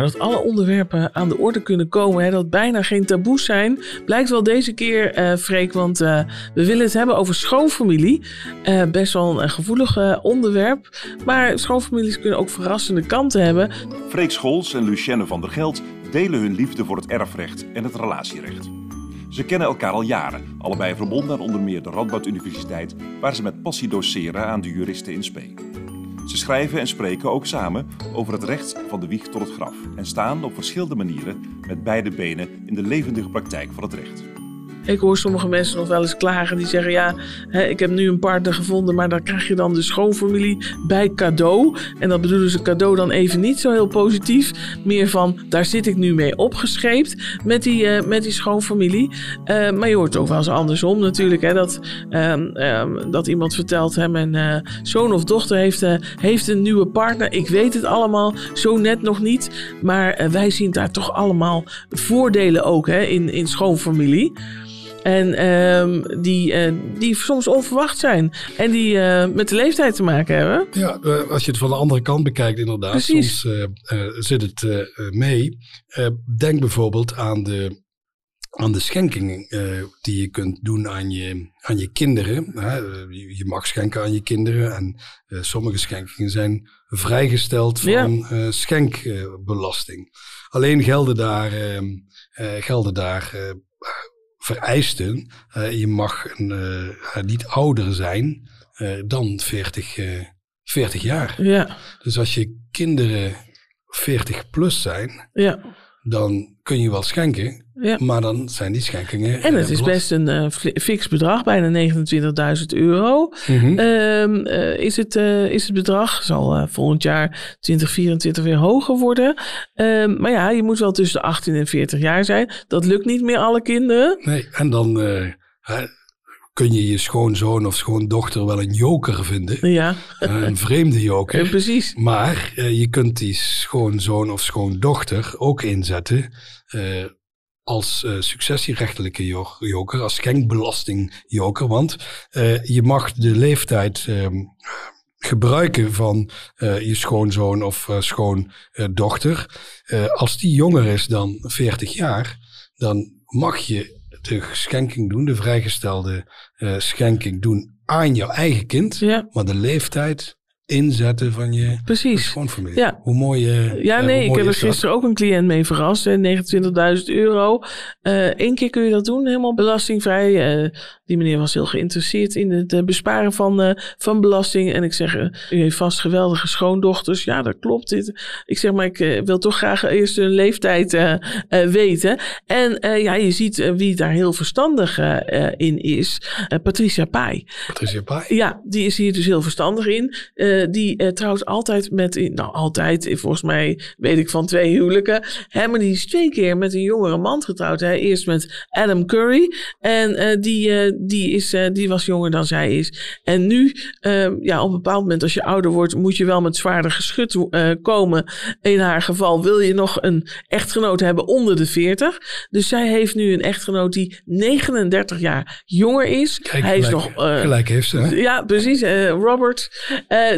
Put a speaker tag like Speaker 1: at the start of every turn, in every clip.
Speaker 1: Dat alle onderwerpen aan de orde kunnen komen, hè, dat bijna geen taboes zijn, blijkt wel deze keer, uh, Freek. Want uh, we willen het hebben over schoonfamilie. Uh, best wel een gevoelig onderwerp. Maar schoonfamilies kunnen ook verrassende kanten hebben.
Speaker 2: Freek Scholz en Lucienne van der Geld delen hun liefde voor het erfrecht en het relatierecht. Ze kennen elkaar al jaren, allebei verbonden aan onder meer de Radboud Universiteit, waar ze met passie doseren aan de juristen in Spee. Ze schrijven en spreken ook samen over het recht van de wieg tot het graf en staan op verschillende manieren met beide benen in de levendige praktijk van het recht.
Speaker 1: Ik hoor sommige mensen nog wel eens klagen die zeggen: Ja, hè, ik heb nu een partner gevonden, maar dan krijg je dan de schoonfamilie bij cadeau. En dat bedoelen ze cadeau dan even niet zo heel positief. Meer van: daar zit ik nu mee opgescheept met die, uh, met die schoonfamilie. Uh, maar je hoort ook wel eens andersom natuurlijk. Hè, dat, uh, dat iemand vertelt: hè, Mijn eh, zoon of dochter heeft, heeft een nieuwe partner. Ik weet het allemaal zo net nog niet. Maar wij zien daar toch allemaal voordelen ook hè, in, in schoonfamilie. En um, die, uh, die soms onverwacht zijn. En die uh, met de leeftijd te maken hebben.
Speaker 3: Ja, als je het van de andere kant bekijkt, inderdaad.
Speaker 1: Precies.
Speaker 3: Soms uh, zit het mee. denk bijvoorbeeld aan de, aan de schenking die je kunt doen aan je, aan je kinderen. je mag schenken aan je kinderen. En sommige schenkingen zijn vrijgesteld van ja. schenkbelasting. Alleen gelden daar, ehm, gelden daar vereisten. Uh, je mag een, uh, niet ouder zijn dan 40, 40 jaar.
Speaker 1: Ja.
Speaker 3: Dus als je kinderen 40 plus zijn,
Speaker 1: ja.
Speaker 3: dan kun je wel schenken.
Speaker 1: Ja.
Speaker 3: Maar dan zijn die schenkingen.
Speaker 1: En het is best een uh, fix bedrag, bijna 29.000 euro.
Speaker 3: Mm -hmm.
Speaker 1: uh, uh, is, het, is het bedrag, zal volgend jaar 2024 weer hoger worden. Ehm, maar ja, je moet wel tussen de 18 en 40 jaar zijn. Dat lukt niet meer alle kinderen.
Speaker 3: Nee, en dan kun je je schoonzoon of schoondochter wel een joker vinden.
Speaker 1: Ja.
Speaker 3: een vreemde joker.
Speaker 1: Ja, precies.
Speaker 3: Maar je kunt die schoonzoon of schoondochter ook inzetten uh, als uh, successierechtelijke joker, als schenkbelastingjoker. Want je mag de leeftijd um, gebruiken van je schoonzoon of schoondochter. als die jonger is dan 40 jaar, dan mag je de schenking doen, de vrijgestelde schenking doen aan jouw eigen kind.
Speaker 1: Ja.
Speaker 3: Maar de leeftijd inzetten van je
Speaker 1: Precies.
Speaker 3: schoonfamilie.
Speaker 1: Ja.
Speaker 3: Hoe mooi uh,
Speaker 1: Ja, nee, ik heb er gisteren ook een cliënt mee verrast. 29.000 euro. Eén uh, keer kun je dat doen, helemaal belastingvrij. Uh, die meneer was heel geïnteresseerd in het besparen van, van belasting. En ik zeg, u heeft vast geweldige schoondochters. Ja, dat klopt. Dit. Ik zeg, maar ik wil toch graag eerst hun leeftijd weten. En ja, je ziet wie daar heel verstandig in is. Patricia Pai.
Speaker 3: Patricia Pai?
Speaker 1: Ja, die is hier dus heel verstandig in. Die trouwt altijd met, nou altijd, volgens mij weet ik van twee huwelijken. Hè, maar die is twee keer met een jongere man getrouwd. Hè. Eerst met Adam Curry. En die, die, is, die was jonger dan zij is. En nu, ehm, ja, op een bepaald moment als je ouder wordt, moet je wel met zwaarder geschut komen. In haar geval wil je nog een echtgenoot hebben onder de 40. Dus zij heeft nu een echtgenoot die 39 jaar jonger is.
Speaker 3: Kijk,
Speaker 1: Hij is
Speaker 3: gelijk,
Speaker 1: nog...
Speaker 3: gelijk heeft ze, hè?
Speaker 1: Ja, precies. Robert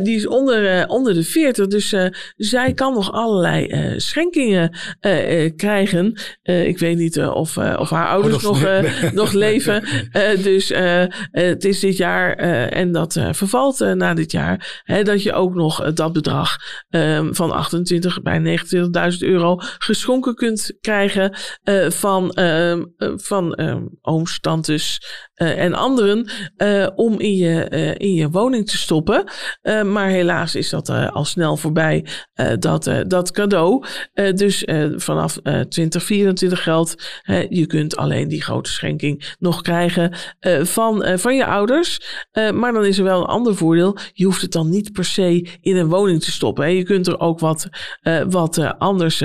Speaker 1: die is onder, onder de 40. Dus zij kan nog allerlei schenkingen krijgen. ik weet niet of, of haar ouders
Speaker 3: Oh,
Speaker 1: nog,
Speaker 3: nee.
Speaker 1: nog leven. dus het is dit jaar en dat vervalt na dit jaar. Hè, dat je ook nog dat bedrag um, van 28 bij 29.000 euro geschonken kunt krijgen van, van ooms, tantes en anderen. om in je, in je woning te stoppen. Maar helaas is dat al snel voorbij, dat, dat cadeau. dus vanaf 2024 geldt, je kunt alleen die grote schenking nog krijgen van, van je ouders. maar dan is er wel een ander voordeel. Je hoeft het dan niet per se in een woning te stoppen. Hè. Je kunt er ook wat, wat anders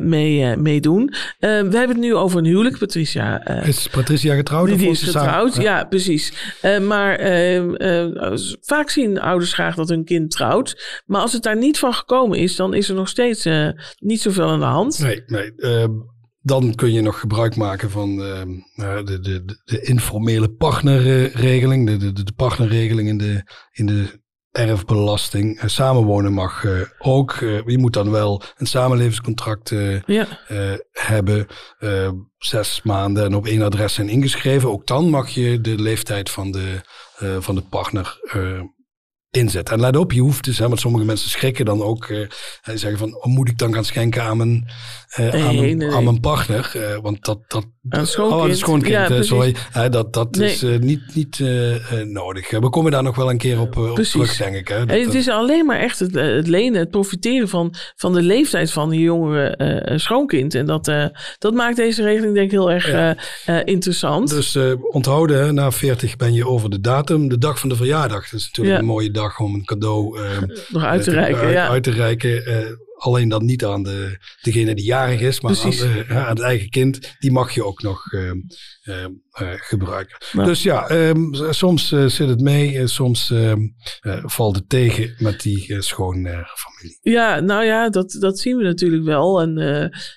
Speaker 1: mee, mee doen. we hebben het nu over een huwelijk, Patricia.
Speaker 3: is Patricia getrouwd?
Speaker 1: Die,
Speaker 3: of
Speaker 1: die is getrouwd, ja, ja precies. maar vaak zien ouders graag dat hun kind trouwt. Maar als het daar niet van gekomen is, dan is er nog steeds niet zoveel aan de hand.
Speaker 3: Nee, nee. Dan kun je nog gebruik maken van uh, de, de, de, informele partnerregeling. De, de, de partnerregeling in de, in de erfbelasting. samenwonen mag ook. je moet dan wel een samenlevingscontract
Speaker 1: ja.
Speaker 3: hebben. zes maanden en op één adres zijn ingeschreven. Ook dan mag je de leeftijd van de, van de partner inzet. En let op, je hoeft dus, hè, want sommige mensen schrikken dan ook. Uh, zeggen van, oh, moet ik dan gaan schenken aan mijn, uh, aan, mijn aan, mijn partner? Uh, want dat... dat
Speaker 1: een schoonkind.
Speaker 3: Oh, schoonkind, ja, sorry. dat dat nee. is niet, niet nodig. We komen daar nog wel een keer op, op terug, denk ik. Hè.
Speaker 1: Dat, het is alleen maar echt het, het, lenen, het profiteren van, van de leeftijd van die jongere schoonkind. En dat, dat maakt deze regeling denk ik heel erg ja. interessant.
Speaker 3: Dus onthouden, na 40 ben je over de datum. De dag van de verjaardag, dat is natuurlijk een mooie dag om een cadeau
Speaker 1: nog uit te reiken.
Speaker 3: ja. uit te reiken. Alleen dan niet aan de, degene die jarig is, maar aan, de, aan, het eigen kind. Die mag je ook nog uh, gebruiken. Dus ja, um, soms zit het mee, soms ehm, valt het tegen met die schoonfamilie.
Speaker 1: ja, nou ja, dat, dat zien we natuurlijk wel. En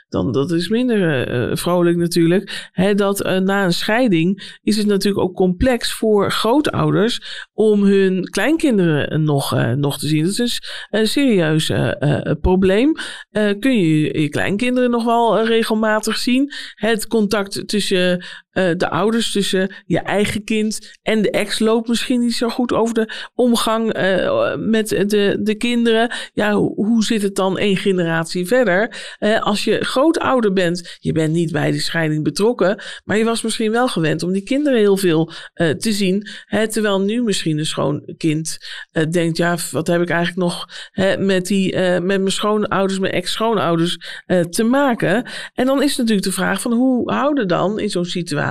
Speaker 1: dan, dat is minder vrolijk natuurlijk. Hè, dat na een scheiding is het natuurlijk ook complex voor grootouders om hun kleinkinderen nog, nog te zien. Dat is een serieus probleem. Uh, kun je je kleinkinderen nog wel uh, regelmatig zien. Het contact tussen uh, de ouders, tussen je eigen kind en de ex loopt misschien niet zo goed over de omgang met de, de kinderen. Ja, hoe, zit het dan één generatie verder? als je grootouder bent, je bent niet bij de scheiding betrokken, maar je was misschien wel gewend om die kinderen heel veel te zien. Hè, terwijl nu misschien een schoon kind denkt, ja, wat heb ik eigenlijk nog hè, met, die, met mijn schoon ouders met ex-schoonouders te maken. En dan is natuurlijk de vraag van hoe houden dan in zo'n situatie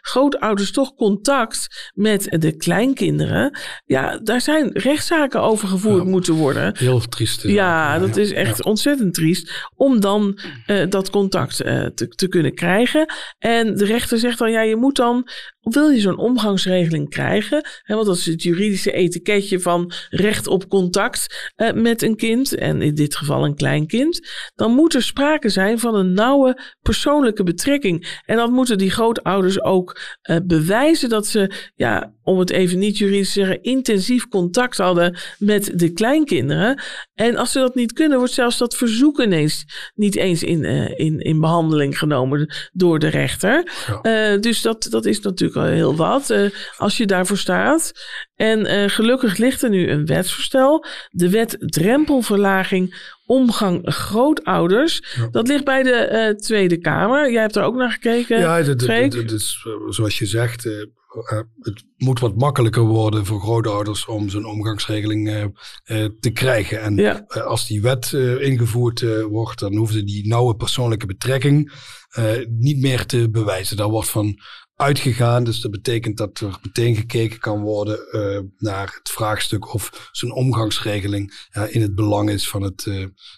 Speaker 1: grootouders toch contact met de kleinkinderen? Ja, daar zijn rechtszaken over gevoerd moeten worden.
Speaker 3: Heel triest.
Speaker 1: Ja, dat is echt ontzettend triest. Om dan uh, dat contact uh, te, te kunnen krijgen. En de rechter zegt dan, ja, je moet dan wil je zo'n omgangsregeling krijgen, hè, want dat is het juridische etiketje van recht op contact uh, met een kind, en in dit geval een klein kind, dan moet er sprake zijn van een nauwe persoonlijke betrekking. En dan moeten die grootouders ook uh, bewijzen dat ze, ja, om het even niet juridisch te zeggen, intensief contact hadden met de kleinkinderen. En als ze dat niet kunnen, wordt zelfs dat verzoek ineens niet eens in, uh, in, in behandeling genomen door de rechter. Ja. dus dat, dat is natuurlijk heel wat als je daarvoor staat. En gelukkig ligt er nu een wetsvoorstel. De wet drempelverlaging omgang grootouders. Ja. Dat ligt bij de uh, Tweede Kamer. Jij hebt er ook naar gekeken.
Speaker 3: Ja, dat is zoals je zegt. het moet wat makkelijker worden voor grootouders om zo'n omgangsregeling te krijgen. En
Speaker 1: ja.
Speaker 3: als die wet ingevoerd wordt, dan hoefde die nauwe persoonlijke betrekking niet meer te bewijzen. Daar wordt van uitgegaan. Dus dat betekent dat er meteen gekeken kan worden naar het vraagstuk of zo'n omgangsregeling in het belang is van het,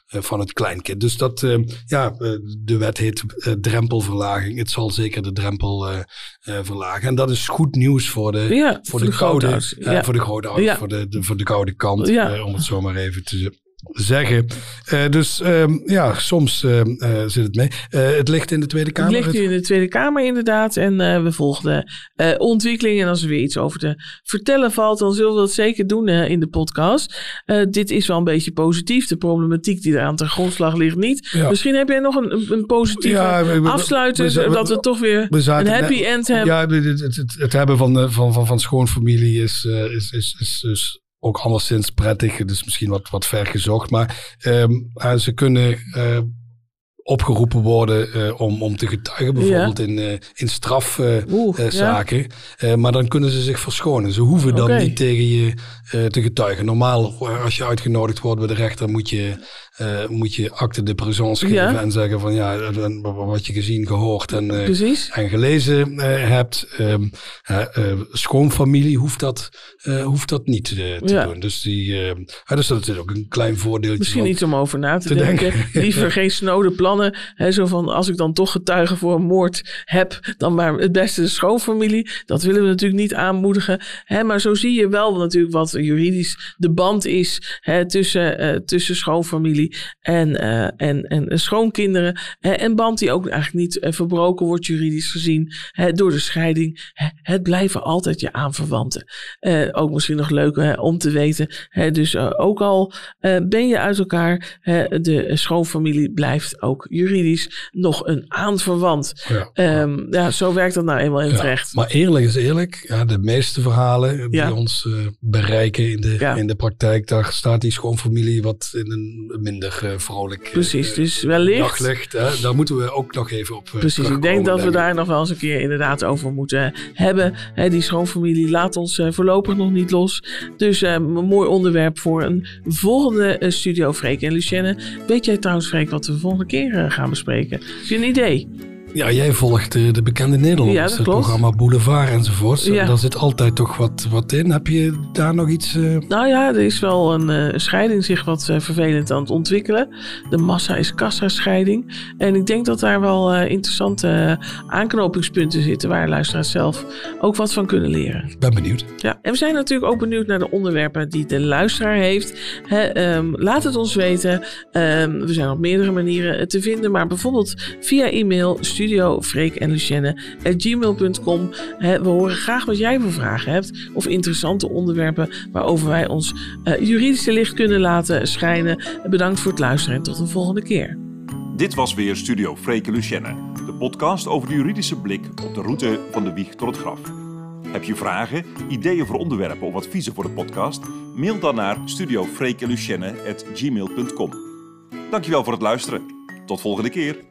Speaker 3: van het kleinkind. Dus dat, ja, de wet heet drempelverlaging. Het zal zeker de drempel verlagen. En dat is goed nieuws voor de,
Speaker 1: ja,
Speaker 3: voor, de, de koude, ja. voor de grootouders, ja. voor, de, de, voor de koude kant, om het zo maar even te zeggen. Uh, dus um, ja, soms uh, uh, zit het mee. het ligt in de Tweede Kamer.
Speaker 1: Het ligt hier in de Tweede Kamer inderdaad. En we volgen de ontwikkelingen. En als er weer iets over te vertellen valt, dan zullen we dat zeker doen in de podcast. dit is wel een beetje positief. De problematiek die er aan grondslag ligt niet. Ja. Misschien heb jij nog een, een positieve ja, afsluiter. Dat we toch weer een happy end hebben.
Speaker 3: Ja, het, het, het, hebben van, van, van, van schoonfamilie is, is, is, is, is ook anderszins prettig. Dus misschien wat, wat ver gezocht. Maar um, ze kunnen uh, opgeroepen worden uh, om, om te getuigen, bijvoorbeeld ja. in, uh, in strafzaken. Ja. maar dan kunnen ze zich verschonen. Ze hoeven dan okay. niet tegen je te getuigen. Normaal, als je uitgenodigd wordt bij de rechter, moet je uh, moet je acte de présence geven ja. en zeggen van ja, wat je gezien, gehoord en, uh, en gelezen uh, hebt. Um, schoonfamilie hoeft dat, hoeft dat niet te ja. doen. Dus, die, dus dat is ook een klein voordeeltje.
Speaker 1: Misschien iets om over na te, te denken. denken. Liever geen snode plannen. Hè, zo van als ik dan toch getuigen voor een moord heb, dan maar het beste de schoonfamilie. Dat willen we natuurlijk niet aanmoedigen. Hè, maar zo zie je wel natuurlijk wat juridisch de band is hè, tussen, tussen schoonfamilie schoonfamilie en, en, en schoonkinderen. een band die ook eigenlijk niet verbroken wordt juridisch gezien door de scheiding. het blijven altijd je aanverwanten. ook misschien nog leuk om te weten. dus ook al ben je uit elkaar, de schoonfamilie blijft ook juridisch nog een aanverwant. Ja, um, ja zo werkt dat nou eenmaal in het recht.
Speaker 3: Maar eerlijk is eerlijk, ja, de meeste verhalen die ons uh, bereiken in de, in de praktijk, daar staat die schoonfamilie wat in een minder uh, vrolijk
Speaker 1: eh, Precies, dus wellicht.
Speaker 3: daglicht. Hè? Daar moeten we ook nog even op
Speaker 1: Precies, ik denk dat we daar nog wel eens een keer inderdaad over moeten hebben. Hè, die schoonfamilie laat ons voorlopig nog niet los. Dus een mooi onderwerp voor een volgende studio Freek en Lucienne. Weet jij trouwens Freek wat we de volgende keer gaan bespreken? Heb je een idee?
Speaker 3: Ja, jij volgt de, de bekende Nederlanders, het programma Boulevard enzovoort. Ja. Daar zit altijd toch wat, wat in. Heb je daar nog iets... Uh...
Speaker 1: Nou ja, er is wel een uh, scheiding zich wat uh, vervelend aan het ontwikkelen. De massa is kassa-scheiding. En ik denk dat daar wel interessante aanknopingspunten zitten... waar luisteraars zelf ook wat van kunnen leren.
Speaker 3: Ik ben benieuwd.
Speaker 1: Ja, en we zijn natuurlijk ook benieuwd naar de onderwerpen die de luisteraar heeft. um, laat het ons weten. Um, we zijn op meerdere manieren te vinden, maar bijvoorbeeld via e-mail studio Freek en Lucienne gmail.com. We horen graag wat jij voor vragen hebt of interessante onderwerpen waarover wij ons uh, juridische licht kunnen laten schijnen. Bedankt voor het luisteren en tot de volgende keer.
Speaker 2: Dit was weer Studio Freek en Lucienne, de podcast over de juridische blik op de route van de wieg tot het graf. Heb je vragen, ideeën voor onderwerpen of adviezen voor de podcast? Mail dan naar studiofreekenlucienne.gmail.com. Dankjewel voor het luisteren. Tot volgende keer.